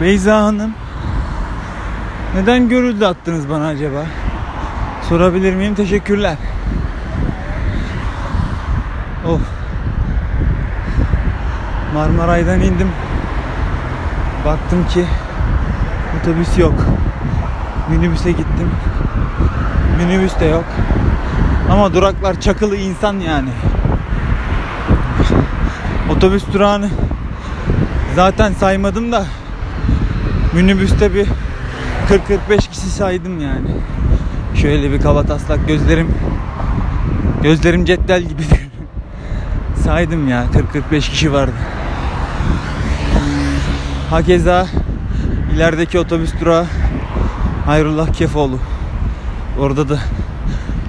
Beyza Hanım. Neden görüldü attınız bana acaba? Sorabilir miyim? Teşekkürler. Of. Marmaray'dan indim. Baktım ki otobüs yok. Minibüse gittim. Minibüs de yok. Ama duraklar çakılı insan yani. Otobüs durağını zaten saymadım da minibüste bir 40-45 kişi saydım yani. Şöyle bir kaba taslak gözlerim gözlerim cetvel gibidir. saydım ya 40-45 kişi vardı. Hakeza ilerideki otobüs durağı Hayrullah Kefoğlu. Orada da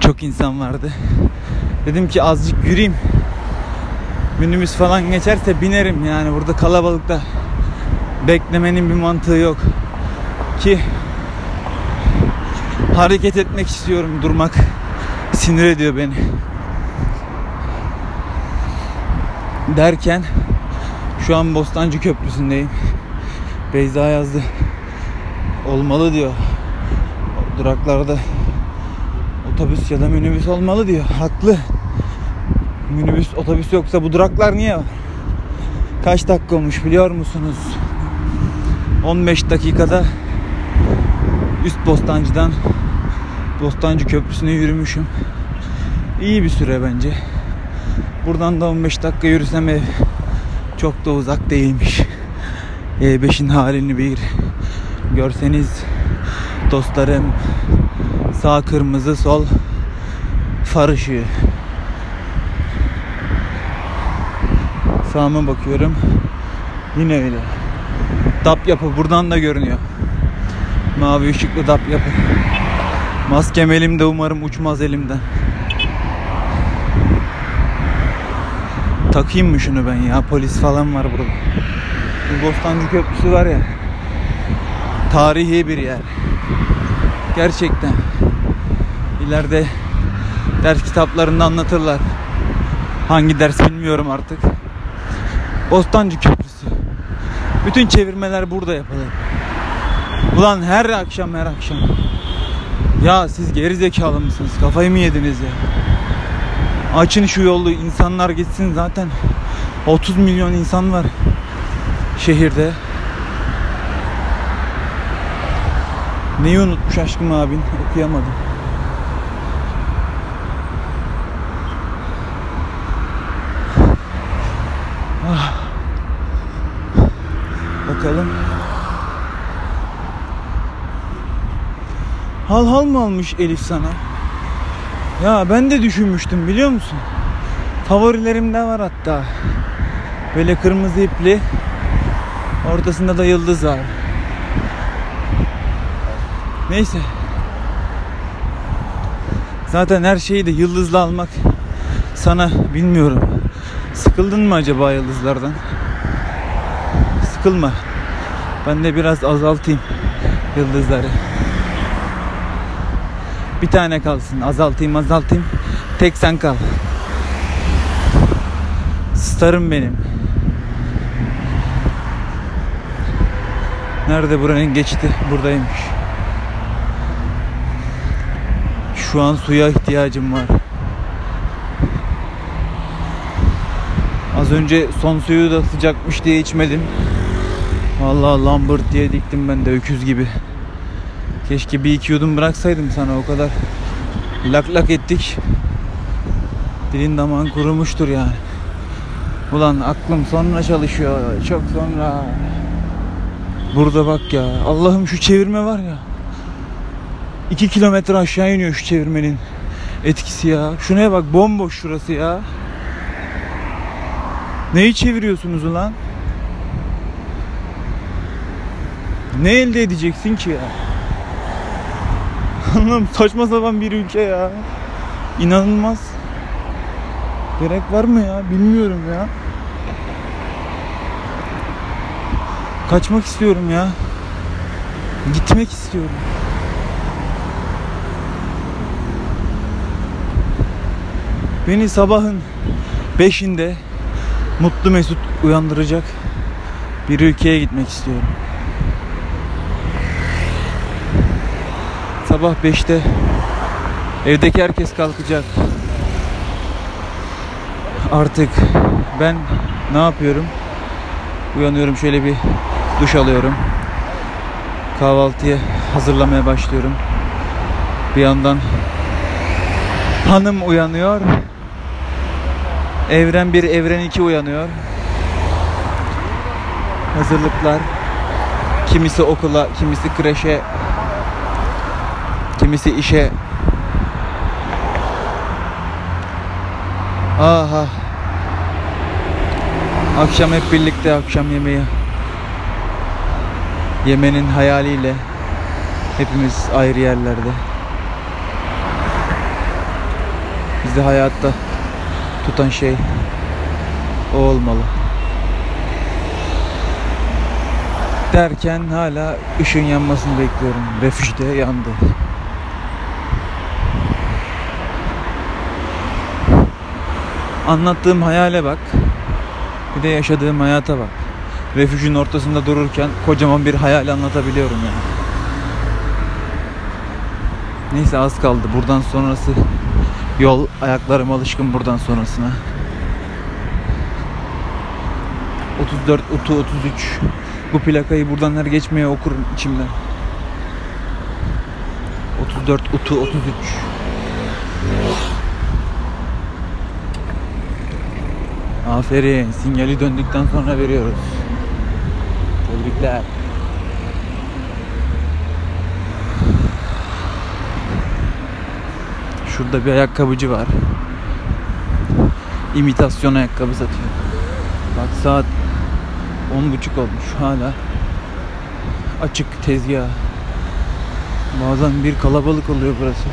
çok insan vardı. Dedim ki azıcık yürüyeyim. Minibüs falan geçerse binerim yani burada kalabalıkta beklemenin bir mantığı yok. Ki hareket etmek istiyorum durmak sinir ediyor beni. Derken şu an Bostancı Köprüsü'ndeyim. Beyza yazdı. Olmalı diyor. Duraklarda otobüs ya da minibüs olmalı diyor. Haklı. Minibüs, otobüs yoksa bu duraklar niye var? Kaç dakika olmuş biliyor musunuz? 15 dakikada üst Bostancı'dan Bostancı Köprüsü'ne yürümüşüm. İyi bir süre bence. Buradan da 15 dakika yürüsem ev çok da uzak değilmiş. E5'in halini bir görseniz dostlarım sağ kırmızı sol far ışığı sağıma bakıyorum yine öyle dap yapı buradan da görünüyor. Mavi ışıklı dap yapı. Maskem elimde umarım uçmaz elimden takayım mı şunu ben ya? Polis falan var burada. Bu Bostancı Köprüsü var ya. Tarihi bir yer. Gerçekten. İleride ders kitaplarında anlatırlar. Hangi ders bilmiyorum artık. Bostancı Köprüsü bütün çevirmeler burada yapılır. Ulan her akşam her akşam. Ya siz geri zekalı mısınız? Kafayı mı yediniz ya? Açın şu yolu insanlar gitsin zaten. 30 milyon insan var şehirde. Neyi unutmuş aşkım abin? Okuyamadım. Bakalım. Hal hal mı almış Elif sana? Ya ben de düşünmüştüm biliyor musun? Favorilerimde var hatta. Böyle kırmızı ipli. Ortasında da yıldız var. Neyse. Zaten her şeyi de yıldızla almak sana bilmiyorum. Sıkıldın mı acaba yıldızlardan? Sıkılma. Ben de biraz azaltayım yıldızları. Bir tane kalsın. Azaltayım azaltayım. Tek sen kal. Starım benim. Nerede buranın geçti? Buradaymış. Şu an suya ihtiyacım var. Az önce son suyu da sıcakmış diye içmedim. Vallahi lambert diye diktim ben de öküz gibi. Keşke bir iki yudum bıraksaydım sana o kadar. Lak lak ettik. Dilin damağın kurumuştur yani. Ulan aklım sonra çalışıyor. Çok sonra. Burada bak ya. Allah'ım şu çevirme var ya. 2 kilometre aşağı iniyor şu çevirmenin etkisi ya. Şuraya bak bomboş şurası ya. Neyi çeviriyorsunuz ulan? Ne elde edeceksin ki ya? Anlam saçma sapan bir ülke ya. İnanılmaz. Gerek var mı ya? Bilmiyorum ya. Kaçmak istiyorum ya. Gitmek istiyorum. Beni sabahın beşinde mutlu mesut uyandıracak bir ülkeye gitmek istiyorum. Sabah 5'te evdeki herkes kalkacak. Artık ben ne yapıyorum? Uyanıyorum şöyle bir duş alıyorum. Kahvaltıya hazırlamaya başlıyorum. Bir yandan hanım uyanıyor. Evren 1, Evren 2 uyanıyor. Hazırlıklar. Kimisi okula, kimisi kreşe, kimisi işe. Aha. Akşam hep birlikte akşam yemeği yemenin hayaliyle hepimiz ayrı yerlerde. Bizi hayatta tutan şey o olmalı. Derken hala ışığın yanmasını bekliyorum. Refüjde yandı. Anlattığım hayale bak. Bir de yaşadığım hayata bak. Refüjün ortasında dururken kocaman bir hayal anlatabiliyorum yani. Neyse az kaldı. Buradan sonrası yol ayaklarım alışkın buradan sonrasına. 34 Utu 33 bu plakayı buradan her geçmeye okurum içimden. 34 Utu 33 Aferin. Sinyali döndükten sonra veriyoruz. Tebrikler. Şurada bir ayakkabıcı var. İmitasyon ayakkabı satıyor. Bak saat on buçuk olmuş hala açık tezgah. Bazen bir kalabalık oluyor burası.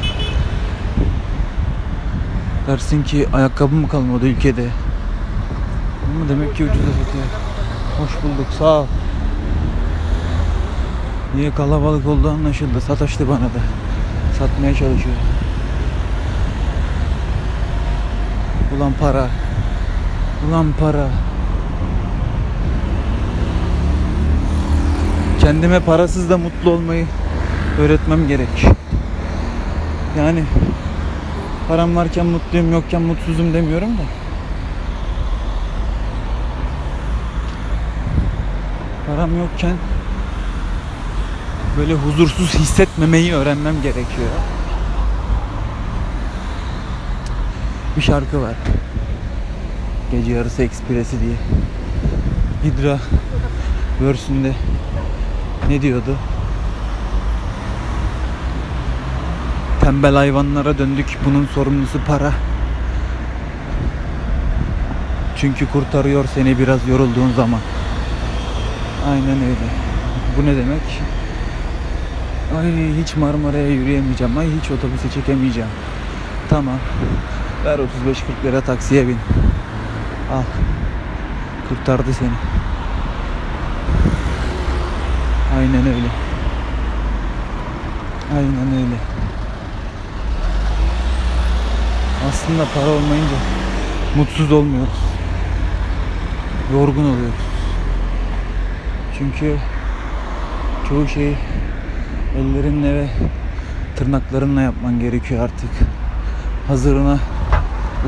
Dersin ki ayakkabı mı kalmadı ülkede? Ama demek ki ucuza satıyor. Hoş bulduk sağ ol. Niye kalabalık olduğu anlaşıldı. Sataştı bana da. Satmaya çalışıyor. Ulan para. Ulan para. Kendime parasız da mutlu olmayı öğretmem gerek. Yani param varken mutluyum yokken mutsuzum demiyorum da. Param yokken böyle huzursuz hissetmemeyi öğrenmem gerekiyor. Bir şarkı var. Gece yarısı ekspresi diye. Hidra verse'ünde ne diyordu? Tembel hayvanlara döndük. Bunun sorumlusu para. Çünkü kurtarıyor seni biraz yorulduğun zaman. Aynen öyle. Bu ne demek? Ay hiç Marmara'ya yürüyemeyeceğim. Ay hiç otobüse çekemeyeceğim. Tamam. Ver 35-40 lira taksiye bin. Al. Kurtardı seni. Aynen öyle. Aynen öyle. Aslında para olmayınca mutsuz olmuyoruz. Yorgun oluyoruz. Çünkü çoğu şeyi ellerinle ve tırnaklarınla yapman gerekiyor artık. Hazırına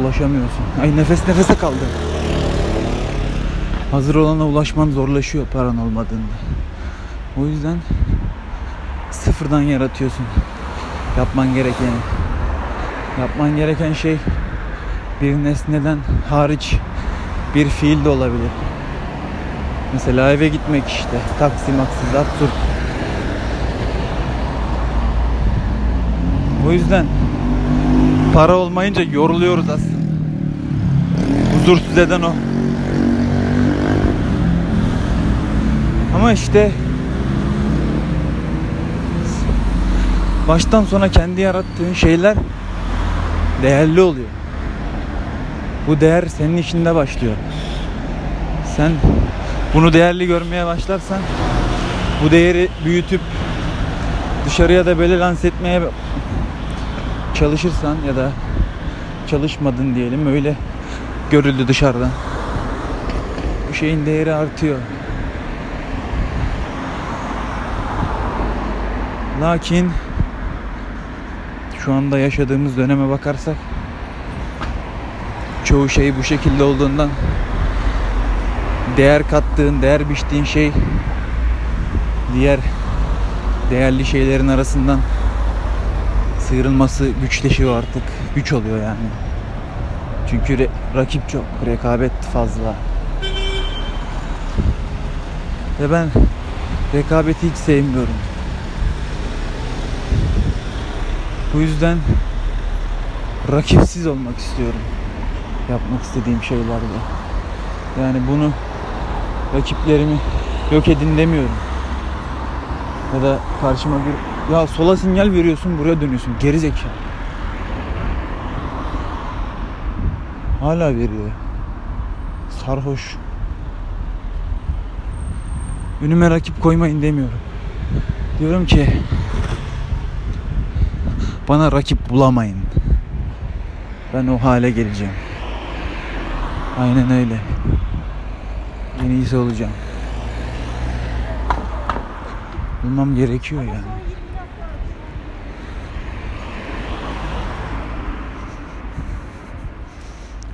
ulaşamıyorsun. Ay nefes nefese kaldım. Hazır olana ulaşman zorlaşıyor paran olmadığında. O yüzden sıfırdan yaratıyorsun. Yapman gerekeni. Yapman gereken şey bir nesneden hariç bir fiil de olabilir. Mesela eve gitmek işte. Taksi maksız absürt. O yüzden para olmayınca yoruluyoruz aslında. Huzursuz eden o. Ama işte baştan sona kendi yarattığın şeyler değerli oluyor. Bu değer senin içinde başlıyor. Sen bunu değerli görmeye başlarsan bu değeri büyütüp dışarıya da böyle lanse etmeye çalışırsan ya da çalışmadın diyelim öyle görüldü dışarıdan. Bu şeyin değeri artıyor. Lakin şu anda yaşadığımız döneme bakarsak çoğu şey bu şekilde olduğundan değer kattığın, değer biçtiğin şey diğer değerli şeylerin arasından sıyrılması güçleşiyor artık. Güç oluyor yani. Çünkü re- rakip çok, rekabet fazla. Ve ben rekabeti hiç sevmiyorum. Bu yüzden rakipsiz olmak istiyorum. Yapmak istediğim şeylerde. Yani bunu rakiplerimi yok edin demiyorum. Ya da karşıma bir ya sola sinyal veriyorsun buraya dönüyorsun geri zekalı. Hala veriyor. Sarhoş. Önüme rakip koymayın demiyorum. Diyorum ki bana rakip bulamayın. Ben o hale geleceğim. Aynen öyle. En iyisi olacağım. Bulmam gerekiyor yani.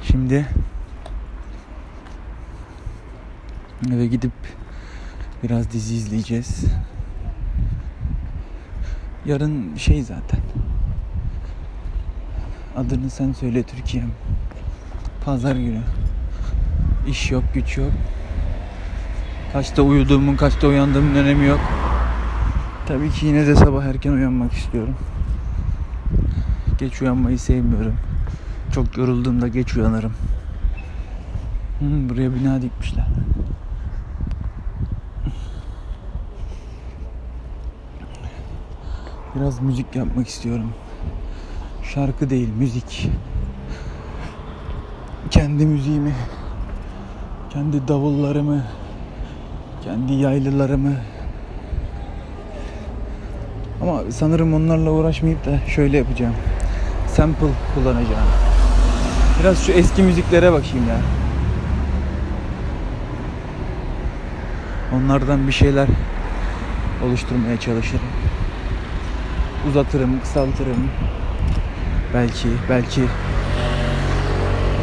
Şimdi eve gidip biraz dizi izleyeceğiz. Yarın şey zaten. Adını sen söyle Türkiye'm. Pazar günü. İş yok, güç yok. Kaçta uyuduğumun, kaçta uyandığımın önemi yok. Tabii ki yine de sabah erken uyanmak istiyorum. Geç uyanmayı sevmiyorum. Çok yorulduğumda geç uyanırım. Hmm, buraya bina dikmişler. Biraz müzik yapmak istiyorum. Şarkı değil, müzik. Kendi müziğimi, kendi davullarımı, kendi yaylılarımı. Ama sanırım onlarla uğraşmayıp da şöyle yapacağım. Sample kullanacağım. Biraz şu eski müziklere bakayım ya. Onlardan bir şeyler oluşturmaya çalışırım. Uzatırım, kısaltırım. Belki, belki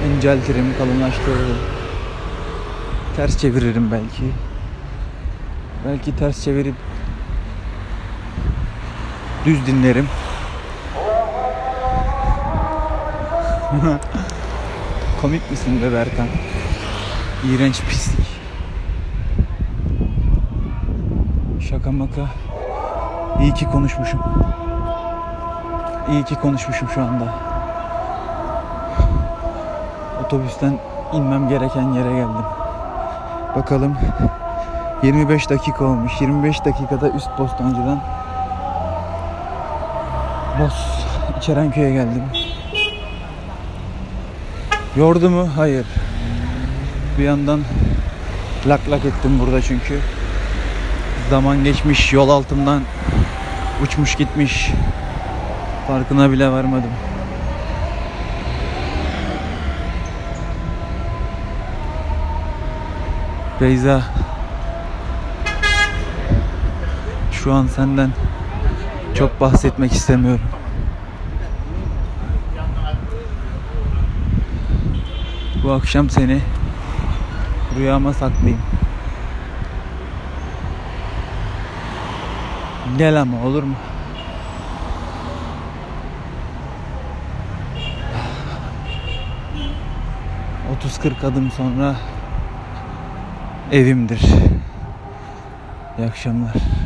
inceltirim, kalınlaştırırım. Ters çeviririm belki. Belki ters çevirip düz dinlerim. Komik misin be Berkan? İğrenç pislik. Şaka maka. İyi ki konuşmuşum. İyi ki konuşmuşum şu anda. Otobüsten inmem gereken yere geldim. Bakalım 25 dakika olmuş. 25 dakikada üst Bostancı'dan Bos İçerenköy'e geldim. Yordu mu? Hayır. Bir yandan lak lak ettim burada çünkü. Zaman geçmiş, yol altından uçmuş gitmiş. Farkına bile varmadım. Beyza Şu an senden çok bahsetmek istemiyorum. Bu akşam seni rüyama saklayayım. Gel ama olur mu? Otuz kırk adım sonra evimdir. İyi akşamlar.